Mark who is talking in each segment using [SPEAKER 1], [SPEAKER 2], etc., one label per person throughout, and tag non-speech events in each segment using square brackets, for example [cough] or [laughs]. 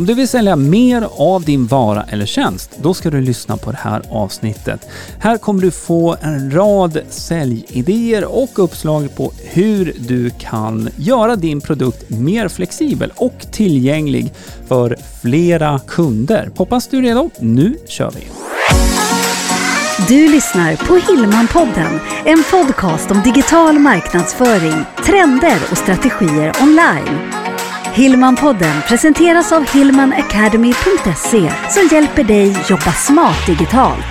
[SPEAKER 1] Om du vill sälja mer av din vara eller tjänst, då ska du lyssna på det här avsnittet. Här kommer du få en rad säljidéer och uppslag på hur du kan göra din produkt mer flexibel och tillgänglig för flera kunder. Hoppas du är redo. Nu kör vi!
[SPEAKER 2] Du lyssnar på Hillmanpodden, en podcast om digital marknadsföring, trender och strategier online. Hillmanpodden presenteras av hillmanacademy.se som hjälper dig jobba smart digitalt.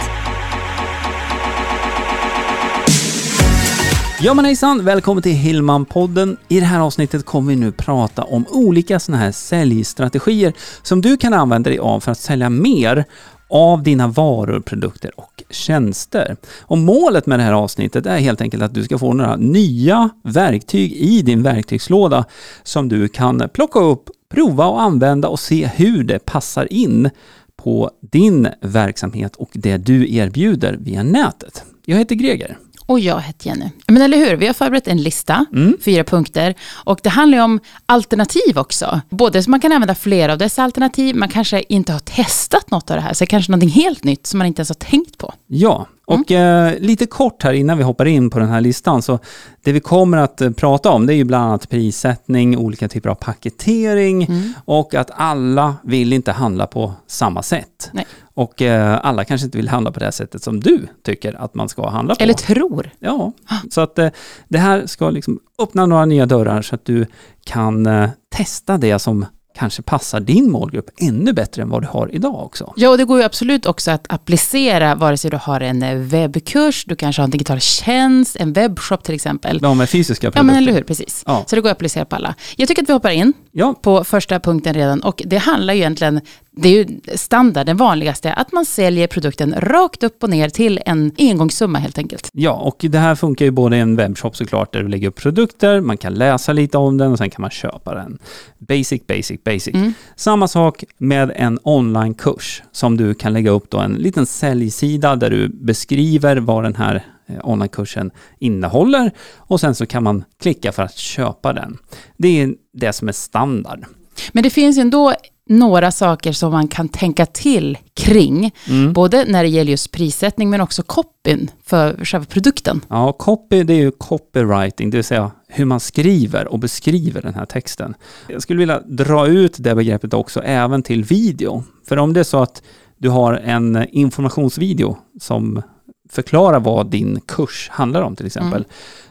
[SPEAKER 1] Ja men hejsan, välkommen till Hillman-podden. I det här avsnittet kommer vi nu prata om olika sådana här säljstrategier som du kan använda dig av för att sälja mer av dina varor, produkter och tjänster. Och målet med det här avsnittet är helt enkelt att du ska få några nya verktyg i din verktygslåda som du kan plocka upp, prova och använda och se hur det passar in på din verksamhet och det du erbjuder via nätet. Jag heter Greger.
[SPEAKER 3] Och jag heter Jenny. Men eller hur, vi har förberett en lista,
[SPEAKER 1] Mm.
[SPEAKER 3] fyra punkter. Och det handlar ju om alternativ också. Både så man kan använda flera av dessa alternativ, man kanske inte har testat något av det här, så det är kanske någonting helt nytt som man inte ens har tänkt på.
[SPEAKER 1] Ja, och eh, lite kort här innan vi hoppar in på den här listan, så det vi kommer att eh, prata om det är ju bland annat prissättning, olika typer av paketering och att alla vill inte handla på samma sätt.
[SPEAKER 3] Nej.
[SPEAKER 1] Och eh, alla kanske inte vill handla på det här sättet som du tycker att man ska handla på.
[SPEAKER 3] Eller tror.
[SPEAKER 1] Ja, så att eh, det här ska liksom öppna några nya dörrar så att du kan eh, testa det som kanske passar din målgrupp ännu bättre än vad du har idag också.
[SPEAKER 3] Ja, och det går ju absolut också att applicera, vare sig du har en eh, webbkurs, du kanske har en digital tjänst, en webbshop till exempel.
[SPEAKER 1] Ja, med fysiska
[SPEAKER 3] Ja,
[SPEAKER 1] produkter.
[SPEAKER 3] men eller hur, precis.
[SPEAKER 1] Ja.
[SPEAKER 3] Så det går att applicera på alla. Jag tycker att vi hoppar in
[SPEAKER 1] Ja,
[SPEAKER 3] på första punkten redan och det handlar ju egentligen, det är ju standard, den vanligaste, att man säljer produkten rakt upp och ner till en engångssumma helt enkelt.
[SPEAKER 1] Ja, och det här funkar ju både i en webbshop såklart, där du lägger upp produkter, man kan läsa lite om den och sen kan man köpa den. Basic, basic, basic.
[SPEAKER 3] Mm.
[SPEAKER 1] Samma sak med en onlinekurs som du kan lägga upp då en liten säljsida där du beskriver vad den här eh, onlinekursen innehåller och sen så kan man klicka för att köpa den. Det är det som är standard.
[SPEAKER 3] Men det finns ändå några saker som man kan tänka till kring,
[SPEAKER 1] Mm.
[SPEAKER 3] både när det gäller just prissättning men också copyn för själva produkten.
[SPEAKER 1] Ja, copy det är ju copywriting, det vill säga hur man skriver och beskriver den här texten. Jag skulle vilja dra ut det begreppet också även till video. För om det är så att du har en informationsvideo som förklarar vad din kurs handlar om till exempel,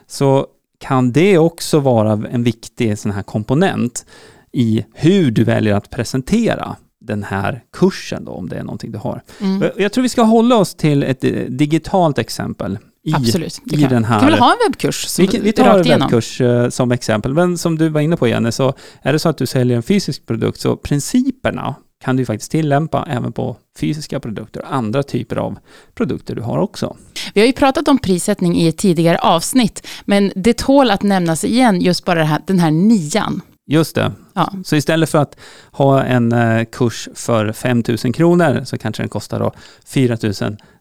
[SPEAKER 1] så kan det också vara en viktig sån här komponent i hur du väljer att presentera den här kursen då, om det är någonting du har.
[SPEAKER 3] Mm.
[SPEAKER 1] Jag- tror vi ska hålla oss till ett eh, digitalt exempel i,
[SPEAKER 3] Absolut.
[SPEAKER 1] I
[SPEAKER 3] kan,
[SPEAKER 1] den här.
[SPEAKER 3] kan väl ha en webbkurs som
[SPEAKER 1] vi, vi tar en
[SPEAKER 3] igenom.
[SPEAKER 1] webbkurs eh, som exempel, men som du var inne på Jenny, så är det så att du säljer en fysisk produkt, så principerna kan du faktiskt tillämpa även på fysiska produkter och andra typer av produkter du har också.
[SPEAKER 3] Vi har ju pratat om prissättning i ett tidigare avsnitt, men det tål att nämnas igen, just bara här, den här nian.
[SPEAKER 1] Just det.
[SPEAKER 3] Ja.
[SPEAKER 1] Så istället för att ha en eh, kurs för 5 000 kronor så kanske den kostar då 4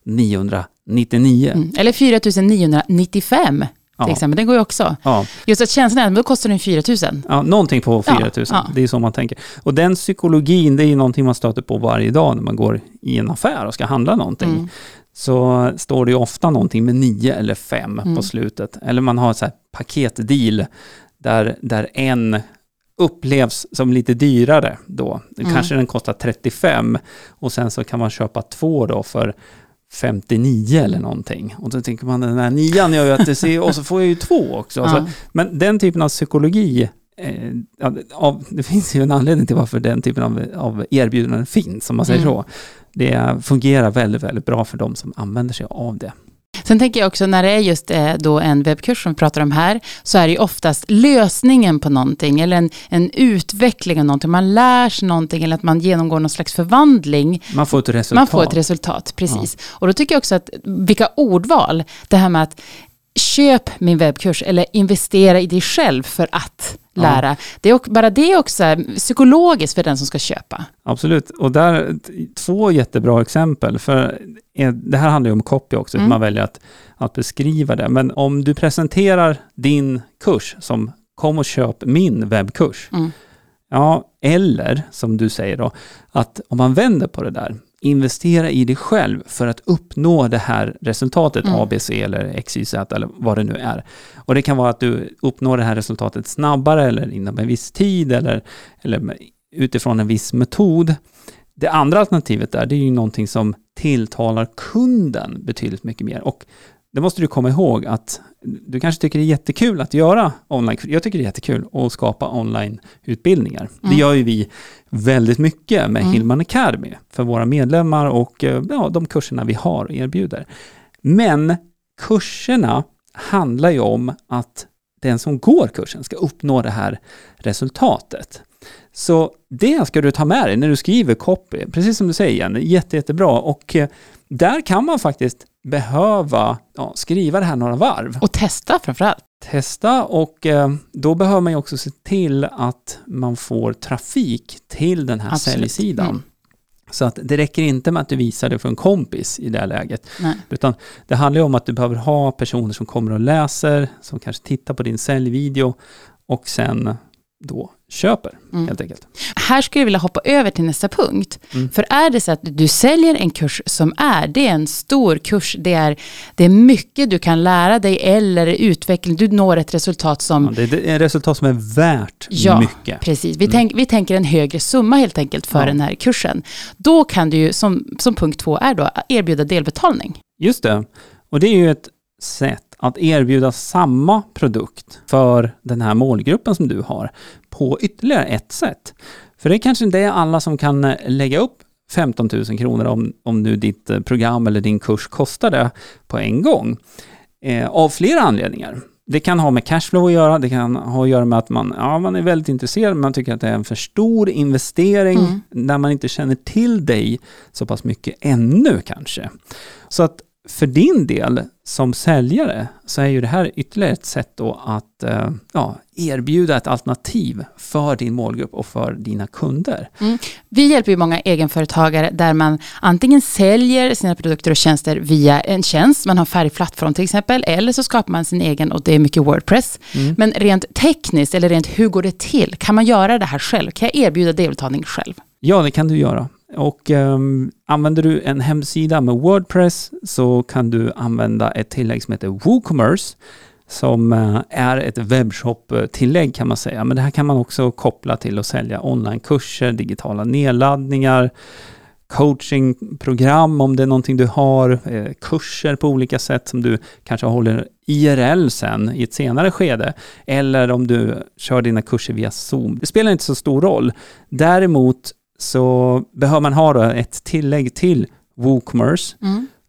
[SPEAKER 1] 999.
[SPEAKER 3] Mm. Eller 4 995 till
[SPEAKER 1] Ja.
[SPEAKER 3] exempel, det går ju också.
[SPEAKER 1] Ja.
[SPEAKER 3] Just att känslan är att då kostar den 4 000.
[SPEAKER 1] Ja, någonting på 4 000.
[SPEAKER 3] Ja, ja.
[SPEAKER 1] Det är så man tänker. Och den psykologin, det är ju någonting man stöter på varje dag när man går i en affär och ska handla någonting.
[SPEAKER 3] Mm.
[SPEAKER 1] Så står det ju ofta någonting med 9 eller 5
[SPEAKER 3] Mm.
[SPEAKER 1] på slutet. Eller man har så här paketdeal där, där en upplevs som lite dyrare då.
[SPEAKER 3] Mm.
[SPEAKER 1] Kanske den kostar 35 och sen så kan man köpa två då för 59 eller någonting. Och då tänker man den här nian gör ju att det ser, och så får jag ju två också. [laughs]
[SPEAKER 3] Ja.
[SPEAKER 1] Så, men den typen av psykologi, eh, av, det finns ju en anledning till varför den typen av, av erbjudanden finns, om man säger
[SPEAKER 3] Mm.
[SPEAKER 1] så. Det fungerar väldigt, väldigt bra för de som använder sig av det.
[SPEAKER 3] Sen tänker jag också när det är just eh, då en webbkurs som vi pratar om här, så är det ju oftast lösningen på någonting eller en, en utveckling av någonting. Man lär sig någonting eller att man genomgår någon slags förvandling.
[SPEAKER 1] Man får ett resultat.
[SPEAKER 3] Man får ett resultat, precis. Och då tycker jag också att vilka ordval, det här med att köp min webbkurs eller investera i dig själv för att
[SPEAKER 1] Ja.
[SPEAKER 3] lära. Det är bara det också psykologiskt för den som ska köpa.
[SPEAKER 1] Absolut, och där två jättebra exempel. För eh, det här handlar ju om copy också, hur
[SPEAKER 3] Mm.
[SPEAKER 1] man väljer att, att beskriva det. Men om du presenterar din kurs som kom och köp min webbkurs.
[SPEAKER 3] Mm.
[SPEAKER 1] Ja, eller som du säger då, att om man vänder på det där, investera i dig själv för att uppnå det här resultatet,
[SPEAKER 3] Mm.
[SPEAKER 1] ABC eller XYZ eller vad det nu är. Och det kan vara att du uppnår det här resultatet snabbare eller inom en viss tid eller, eller utifrån en viss metod. Det andra alternativet där, det är ju någonting som tilltalar kunden betydligt mycket mer. Och det måste du komma ihåg att du kanske tycker det är jättekul att göra online. Jag tycker det är jättekul att skapa online-utbildningar. Det
[SPEAKER 3] Mm.
[SPEAKER 1] gör ju vi väldigt mycket med
[SPEAKER 3] Mm.
[SPEAKER 1] Hillman Academy för våra medlemmar och eh, ja, de kurserna vi har och erbjuder. Men kurserna handlar ju om att den som går kursen ska uppnå det här resultatet. Så det ska du ta med dig när du skriver copy, precis som du säger Jenny, jätte, jättebra. Och eh, där kan man faktiskt behöva ja, skriva det här några varv.
[SPEAKER 3] Och testa framförallt.
[SPEAKER 1] Testa och eh, då behöver man ju också se till att man får trafik till den här
[SPEAKER 3] Absolut.
[SPEAKER 1] säljsidan.
[SPEAKER 3] Mm.
[SPEAKER 1] Så att det räcker inte med att du visar det för en kompis i det här läget,
[SPEAKER 3] Nej.
[SPEAKER 1] utan det handlar ju om att du behöver ha personer som kommer och läser, som kanske tittar på din säljvideo och sen då köper
[SPEAKER 3] Mm.
[SPEAKER 1] helt enkelt.
[SPEAKER 3] Här skulle jag vilja hoppa över till nästa punkt.
[SPEAKER 1] Mm.
[SPEAKER 3] För är det så att du säljer en kurs som är, det är en stor kurs, det är, det är mycket du kan lära dig eller utveckling, du når ett resultat som
[SPEAKER 1] Ja, det är ett resultat som är värt
[SPEAKER 3] Ja,
[SPEAKER 1] mycket.
[SPEAKER 3] Precis, vi, tänk, vi tänker en högre summa helt enkelt för
[SPEAKER 1] Ja.
[SPEAKER 3] den här kursen. Då kan du ju, som, som punkt två är då, erbjuda delbetalning.
[SPEAKER 1] Just det. Och det är ju ett sätt att erbjuda samma produkt för den här målgruppen som du har på ytterligare ett sätt. För det är kanske inte är alla som kan eh, lägga upp 15 000 kronor om, om nu ditt eh, program eller din kurs kostar det på en gång. Eh, av flera anledningar. Det kan ha med cashflow att göra, det kan ha att göra med att man, ja, man är väldigt intresserad, man tycker att det är en för stor investering
[SPEAKER 3] Mm.
[SPEAKER 1] när man inte känner till dig så pass mycket ännu kanske. Så att för din del som säljare så är ju det här ytterligare ett sätt då att eh, ja, erbjuda ett alternativ för din målgrupp och för dina kunder.
[SPEAKER 3] Vi hjälper ju många egenföretagare där man antingen säljer sina produkter och tjänster via en tjänst, man har färdig plattform till exempel, eller så skapar man sin egen och det är mycket Wordpress.
[SPEAKER 1] Mm.
[SPEAKER 3] Men rent tekniskt, eller rent hur går det till? Kan man göra det här själv? Kan jag erbjuda delbetalning själv?
[SPEAKER 1] Ja, det kan du göra. Och um, använder du en hemsida med Wordpress så kan du använda ett tillägg som heter WooCommerce som eh, är ett webbshop-tillägg kan man säga. Men det här kan man också koppla till att sälja onlinekurser, digitala nedladdningar, coachingprogram om det är någonting du har, eh, kurser på olika sätt som du kanske håller IRL sen i ett senare skede, eller om du kör dina kurser via Zoom. Det spelar inte så stor roll. Däremot så behöver man ha då ett tillägg till WooCommerce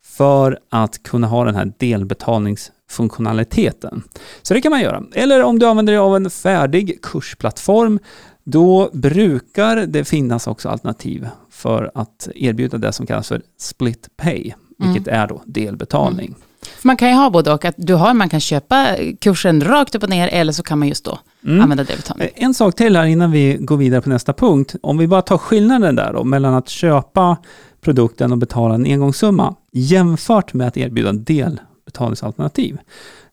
[SPEAKER 1] för att kunna ha den här delbetalningsfunktionaliteten. Så det kan man göra. Eller om du använder dig av en färdig kursplattform, då brukar det finnas också alternativ för att erbjuda det som kallas för split pay, vilket är då delbetalning.
[SPEAKER 3] För man kan ju ha både och, att du har, man kan köpa kursen rakt upp och ner eller så kan man just då
[SPEAKER 1] Mm.
[SPEAKER 3] använda delbetalning.
[SPEAKER 1] Eh, En sak till här innan vi går vidare på nästa punkt. Om vi bara tar skillnaden där då, mellan att köpa produkten och betala en engångssumma jämfört med att erbjuda delbetalningsalternativ.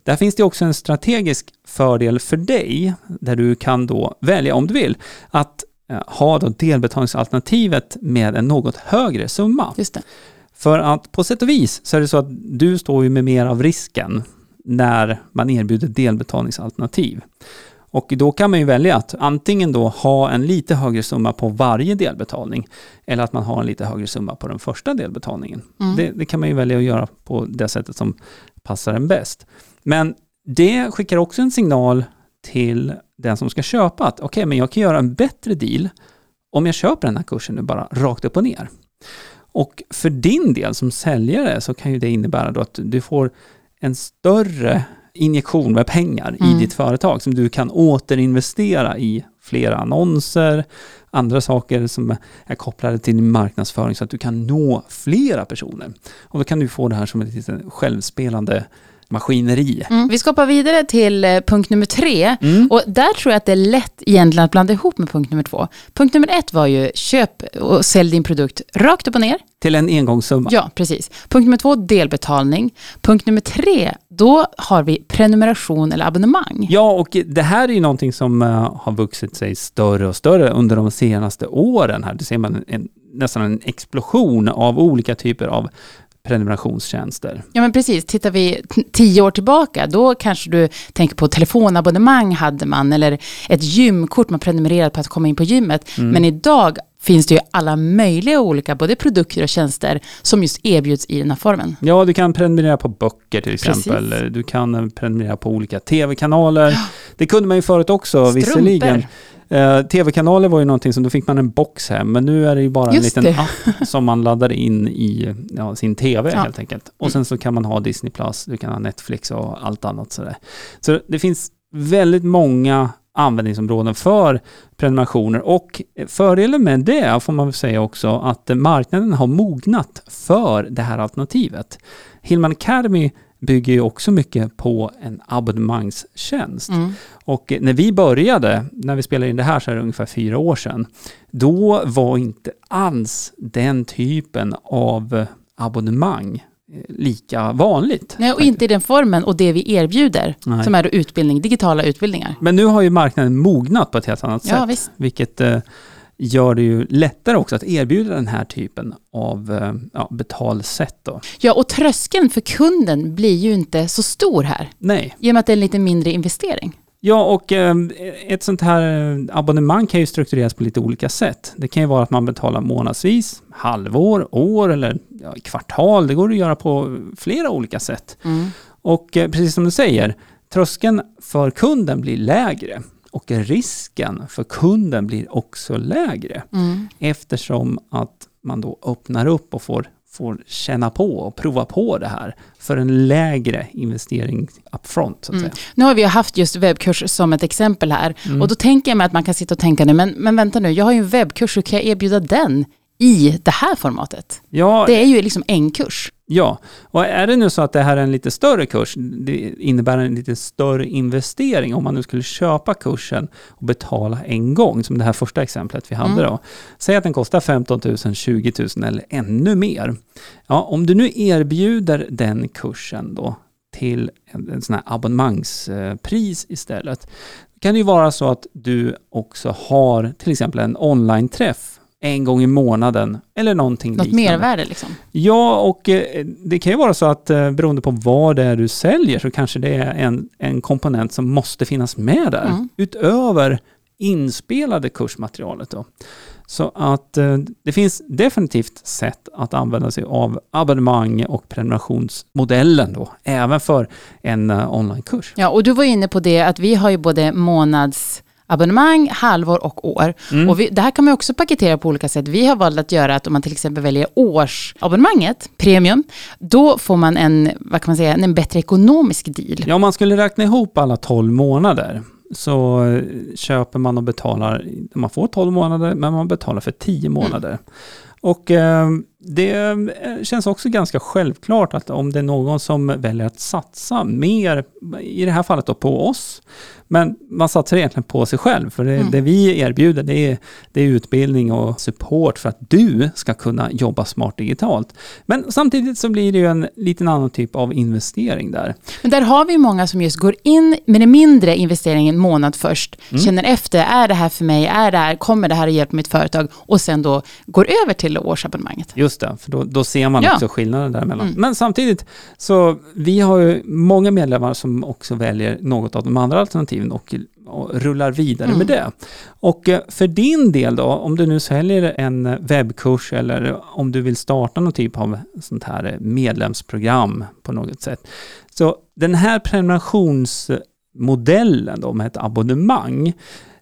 [SPEAKER 1] Där finns det också en strategisk fördel för dig, där du kan då välja, om du vill, att eh, ha då delbetalningsalternativet med en något högre summa.
[SPEAKER 3] Just det.
[SPEAKER 1] För att på sätt och vis så är det så att du står ju med mer av risken när man erbjuder delbetalningsalternativ. Och då kan man ju välja att antingen då ha en lite högre summa på varje delbetalning eller att man har en lite högre summa på den första delbetalningen.
[SPEAKER 3] Mm.
[SPEAKER 1] Det, det kan man ju välja att göra på det sättet som passar en bäst. Men det skickar också en signal till den som ska köpa att okej, men jag kan göra en bättre deal om jag köper den här kursen nu bara rakt upp och ner. Och för din del som säljare så kan ju det innebära då att du får en större injektion med pengar
[SPEAKER 3] Mm.
[SPEAKER 1] i ditt företag som du kan återinvestera i flera annonser, andra saker som är kopplade till din marknadsföring så att du kan nå flera personer. Och då kan du få det här som ett litet självspelande maskineri.
[SPEAKER 3] Mm. Vi ska hoppa vidare till eh, punkt nummer tre.
[SPEAKER 1] Mm.
[SPEAKER 3] Och där tror jag att det är lätt egentligen att blanda ihop med punkt nummer två. Punkt nummer ett var ju köp och sälj din produkt rakt upp och ner
[SPEAKER 1] till en engångssumma.
[SPEAKER 3] Ja, precis. Punkt nummer två, delbetalning. Punkt nummer tre, då har vi prenumeration eller abonnemang.
[SPEAKER 1] Ja, och det här är ju någonting som uh, har vuxit sig större och större under de senaste åren. Här. Det ser man en, nästan en explosion av olika typer av prenumerationstjänster.
[SPEAKER 3] Ja men precis, tittar vi tio år tillbaka då kanske du tänker på telefonabonnemang hade man eller ett gymkort man prenumererade på att komma in på gymmet. Mm. Men idag finns det ju alla möjliga olika både produkter och tjänster som just erbjuds i den här formen.
[SPEAKER 1] Ja, du kan prenumerera på böcker till exempel. Precis. Du kan prenumerera på olika tv-kanaler. Det kunde man ju förut också Strumper. visserligen. Eh, Tv-kanaler var ju någonting som, då fick man en box hem, men nu är det ju bara Just en liten det. app som man laddar in i ja, sin TV ja. helt enkelt. Och sen så kan man ha Disney+, du kan ha Netflix och allt annat sådär. Så det finns väldigt många användningsområden för prenumerationer och fördelen med det får man väl säga också att marknaden har mognat för det här alternativet. Hillman Academy bygger ju också mycket på en abonnemangstjänst. Mm. Och när vi började, när vi spelade in det här så är det ungefär fyra år sedan, då var inte alls den typen av abonnemang eh, lika vanligt.
[SPEAKER 3] Nej, och inte i den formen och det vi erbjuder, Nej. som är utbildning, digitala utbildningar.
[SPEAKER 1] Men nu har ju marknaden mognat på ett helt annat ja, sätt, visst. vilket eh, gör det ju lättare också att erbjuda den här typen av eh, ja, betalsätt. Då.
[SPEAKER 3] Ja, och tröskeln för kunden blir ju inte så stor här.
[SPEAKER 1] Nej.
[SPEAKER 3] Med att det är en lite mindre investering.
[SPEAKER 1] Ja, och eh, ett sånt här eh, abonnemang kan ju struktureras på lite olika sätt. Det kan ju vara att man betalar månadsvis, halvår, år eller kvartal. Det går att göra på flera olika sätt. Mm. Och precis som du säger, tröskeln för kunden blir lägre och risken för kunden blir också lägre mm. eftersom att man då öppnar upp och får, får känna på och prova på det här för en lägre investering upfront. Så att mm.
[SPEAKER 3] Nu har vi haft just webbkurs som ett exempel här mm. och då tänker jag mig att man kan sitta och tänka nu, men, men vänta nu, jag har ju en webbkurs, hur kan jag erbjuda den i det här formatet? Ja, det är ju liksom en kurs.
[SPEAKER 1] Ja, och är det nu så att det här är en lite större kurs, det innebär en lite större investering om man nu skulle köpa kursen och betala en gång, som det här första exemplet vi hade mm. då. Säg att den kostar 15 000, 20 000 eller ännu mer. Ja, om du nu erbjuder den kursen då till en, en sån här abonnemangspris istället, kan det ju vara så att du också har till exempel en online-träff en gång i månaden eller någonting
[SPEAKER 3] Något liknande. mervärde liksom?
[SPEAKER 1] Ja, och eh, det kan ju vara så att eh, beroende på vad det är du säljer så kanske det är en, en komponent som måste finnas med där mm. utöver inspelade kursmaterialet. Då. Så att eh, det finns definitivt sätt att använda sig av abonnemang och prenumerationsmodellen då, även för en onlinekurs.
[SPEAKER 3] Ja, och du var inne på det att vi har ju både månads abonnemang, halvår och år. Mm. Och vi, det här kan man också paketera på olika sätt. Vi har valt att göra att om man till exempel väljer årsabonnemanget, premium, då får man en, vad kan man säga, en bättre ekonomisk deal.
[SPEAKER 1] Ja, om man skulle räkna ihop alla 12 månader så eh, köper man och betalar, man får 12 månader men man betalar för 10 månader. Mm. Och eh, det eh, känns också ganska självklart att om det är någon som väljer att satsa mer, i det här fallet då på oss, men man satsar egentligen på sig själv, för det, mm. det vi erbjuder det är, det är utbildning och support för att du ska kunna jobba smart digitalt. Men samtidigt så blir det ju en liten annan typ av investering där.
[SPEAKER 3] Men där har vi många som just går in med den mindre investeringen månad först, mm. känner efter, är det här för mig, är det här, kommer det här att hjälpa mitt företag och sen då går över till årsabonnemanget.
[SPEAKER 1] Just det, för då, då ser man ja. också skillnaden däremellan. Mm. Men samtidigt, så vi har ju många medlemmar som också väljer något av de andra alternativen alternativen och, och rullar vidare mm. med det. Och eh, för din del då, om du nu säljer en webbkurs eller om du vill starta någon typ av sånt här medlemsprogram på något sätt. Så den här prenumerationsmodellen då med ett abonnemang,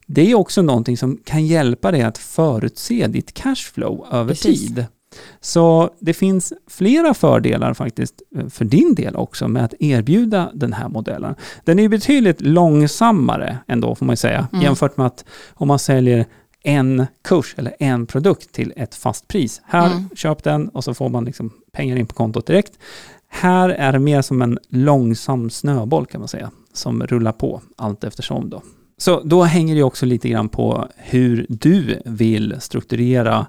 [SPEAKER 1] det är också någonting som kan hjälpa dig att förutse ditt cashflow över Precis. tid. Så det finns flera fördelar faktiskt eh, för din del också med att erbjuda den här modellen. Den är betydligt långsammare ändå får man säga mm. jämfört med att om man säljer en kurs eller en produkt till ett fast pris. Här, mm. köp den och så får man liksom pengar in på kontot direkt. Här är det mer som en långsam snöboll kan man säga, som rullar på allt eftersom då. Så då hänger det också lite grann på hur du vill strukturera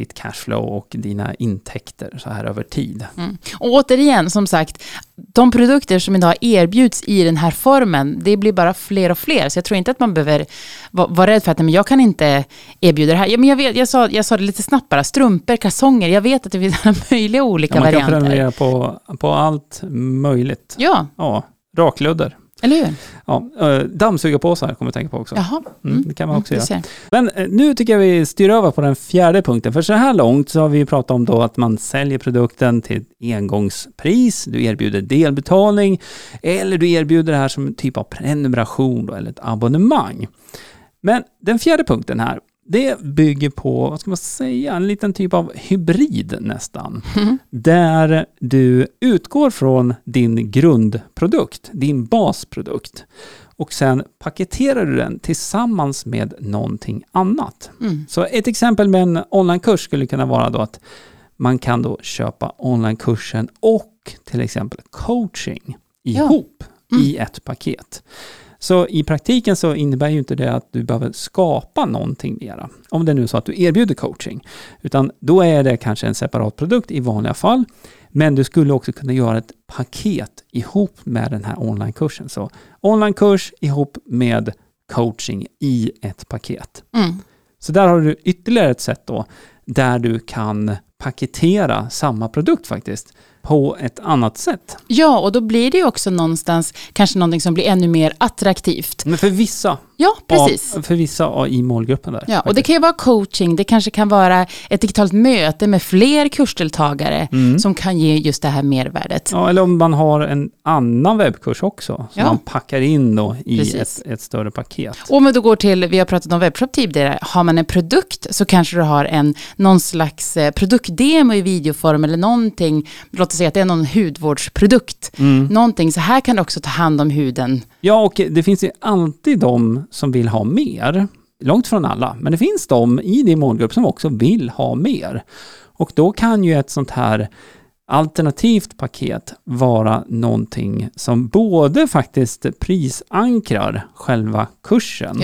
[SPEAKER 1] ditt cashflow och dina intäkter så här över tid.
[SPEAKER 3] Mm. Och återigen, som sagt, de produkter som idag erbjuds i den här formen, det blir bara fler och fler. Så jag tror inte att man behöver vara, vara rädd för att men jag kan inte erbjuda det här. Ja, men jag, vet, jag, sa, jag sa det lite snabbt bara, strumpor, kalsonger. Jag vet att det finns alla möjliga olika
[SPEAKER 1] Ja, man kan
[SPEAKER 3] varianter.
[SPEAKER 1] prenumerera på, på allt möjligt.
[SPEAKER 3] Ja,
[SPEAKER 1] Ja, rakludder.
[SPEAKER 3] Eller hur?
[SPEAKER 1] Ja, eh, dammsugarpåsar kommer jag tänka på också.
[SPEAKER 3] Jaha.
[SPEAKER 1] Mm, det kan man också
[SPEAKER 3] du
[SPEAKER 1] göra. Men eh, nu tycker jag vi styr över på den fjärde punkten. För så här långt så har vi pratat om då att man säljer produkten till engångspris, du erbjuder delbetalning eller du erbjuder det här som en typ av prenumeration då, eller ett abonnemang. Men den fjärde punkten här, det bygger på, vad ska man säga, en liten typ av hybrid nästan. Där du utgår från din grundprodukt, din basprodukt. Och sen paketerar du den tillsammans med någonting annat.
[SPEAKER 3] Mm.
[SPEAKER 1] Så ett exempel med en onlinekurs skulle kunna vara då att man kan då köpa onlinekursen och till exempel coaching ihop i ett paket. Så i praktiken så innebär ju inte det att du behöver skapa någonting mera. Om det nu är så att du erbjuder coaching. Utan då är det kanske en separat produkt i vanliga fall. Men du skulle också kunna göra ett paket ihop med den här onlinekursen. Så onlinekurs ihop med coaching i ett paket.
[SPEAKER 3] Mm.
[SPEAKER 1] Så där har du ytterligare ett sätt då där du kan paketera samma produkt faktiskt på ett annat sätt.
[SPEAKER 3] Ja, och då blir det också någonstans kanske någonting som blir ännu mer attraktivt.
[SPEAKER 1] Men för vissa,
[SPEAKER 3] Ja, precis.
[SPEAKER 1] Av, för vissa i målgruppen där.
[SPEAKER 3] Ja, och det
[SPEAKER 1] faktiskt.
[SPEAKER 3] kan ju vara coaching, det kanske kan vara ett digitalt möte med fler kursdeltagare
[SPEAKER 1] Mm.
[SPEAKER 3] som kan ge just det här mervärdet.
[SPEAKER 1] Ja, eller om man har en annan webbkurs också, som
[SPEAKER 3] Ja.
[SPEAKER 1] man packar in då i ett, ett större paket.
[SPEAKER 3] Och om vi då går till, vi har pratat om webbshop tidigare, har man en produkt så kanske du har en, någon slags eh, produktdemo i videoform eller någonting, låt oss säga att det är någon hudvårdsprodukt,
[SPEAKER 1] Mm.
[SPEAKER 3] någonting, så här kan du också ta hand om huden.
[SPEAKER 1] Ja, och det finns ju alltid de som vill ha mer. Långt från alla, men det finns de i din målgrupp som också vill ha mer. Och då kan ju ett sånt här alternativt paket vara någonting som både faktiskt prisankrar själva kursen.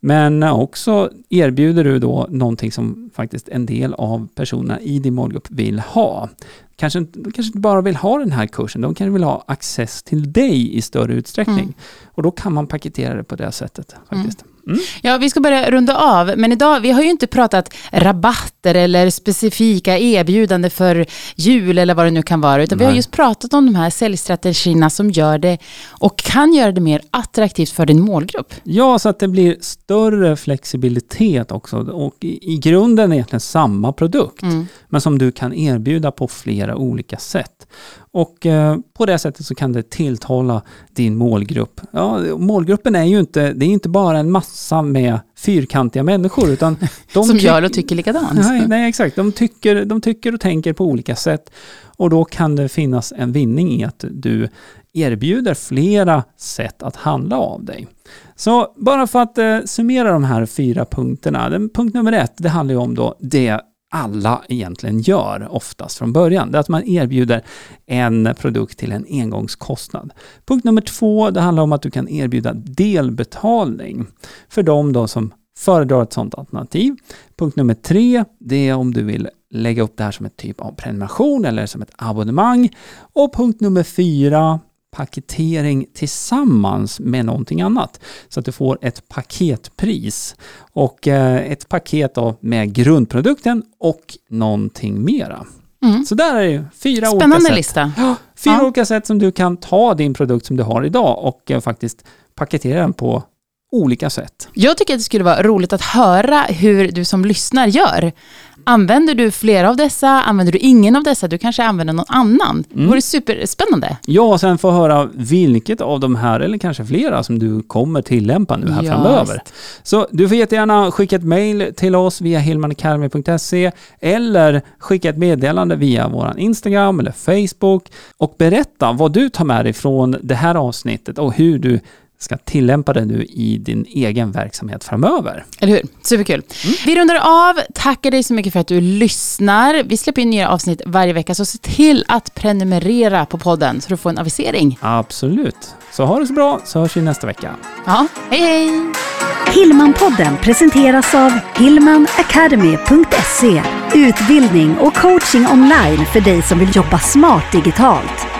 [SPEAKER 1] Men också erbjuder du då någonting som faktiskt en del av personerna i din målgrupp vill ha. Kanske, de kanske inte bara vill ha den här kursen, de kanske vill ha access till dig i större utsträckning.
[SPEAKER 3] Mm.
[SPEAKER 1] Och då kan man paketera det på det sättet faktiskt. Mm.
[SPEAKER 3] Ja, vi ska börja runda av, men idag, vi har ju inte pratat rabatter eller specifika erbjudanden för jul eller vad det nu kan vara, utan vi har
[SPEAKER 1] Nej.
[SPEAKER 3] just pratat om de här säljstrategierna som gör det och kan göra det mer attraktivt för din målgrupp.
[SPEAKER 1] Ja, så att det blir större flexibilitet också. Och i, i grunden egentligen samma produkt,
[SPEAKER 3] Mm.
[SPEAKER 1] Men som du kan erbjuda på flera olika sätt. Och eh, på det sättet så kan det tilltala din målgrupp. Ja, målgruppen är ju inte, det är inte bara en massa med fyrkantiga människor, utan [laughs] de
[SPEAKER 3] Som gör och tycker likadant.
[SPEAKER 1] Nej, nej, exakt. De tycker, de tycker och tänker på olika sätt. Och då kan det finnas en vinning i att du erbjuder flera sätt att handla av dig. Så bara för att eh, summera de här fyra punkterna. Den, punkt nummer ett, det handlar ju om då det alla egentligen gör oftast från början. Det är att man erbjuder en produkt till en engångskostnad. Punkt nummer två, det handlar om att du kan erbjuda delbetalning för de då som föredrar ett sådant alternativ. Punkt nummer tre, det är om du vill lägga upp det här som ett typ av prenumeration eller som ett abonnemang. Och punkt nummer fyra, paketering tillsammans med någonting annat. Så att du får ett paketpris och eh, ett paket då med grundprodukten och någonting mera.
[SPEAKER 3] Mm.
[SPEAKER 1] Så där är det fyra olika
[SPEAKER 3] Spännande
[SPEAKER 1] sätt.
[SPEAKER 3] lista.
[SPEAKER 1] Fyra
[SPEAKER 3] Ja.
[SPEAKER 1] olika sätt som du kan ta din produkt som du har idag och eh, faktiskt paketera den på olika sätt.
[SPEAKER 3] Jag tycker att det skulle vara roligt att höra hur du som lyssnar gör. Använder du flera av dessa? Använder du ingen av dessa? Du kanske använder någon annan. Det
[SPEAKER 1] Mm.
[SPEAKER 3] vore superspännande.
[SPEAKER 1] Ja, och sen få höra vilket av de här, eller kanske flera, som du kommer tillämpa nu här
[SPEAKER 3] Ja,
[SPEAKER 1] framöver. Så du får jättegärna skicka ett mejl till oss via hilmanacademy.se eller skicka ett meddelande via vår Instagram eller Facebook och berätta vad du tar med dig från det här avsnittet och hur du ska tillämpa det nu i din egen verksamhet framöver.
[SPEAKER 3] Eller hur? Superkul. Vi rundar av. Tackar dig så mycket för att du lyssnar. Vi släpper in nya avsnitt varje vecka, så se till att prenumerera på podden så du får en avisering.
[SPEAKER 1] Absolut. Så ha det så bra, så hörs vi nästa vecka.
[SPEAKER 3] Ja, hej hej!
[SPEAKER 2] Hillmanpodden presenteras av hillmanacademy.se Utbildning och coaching online för dig som vill jobba smart digitalt.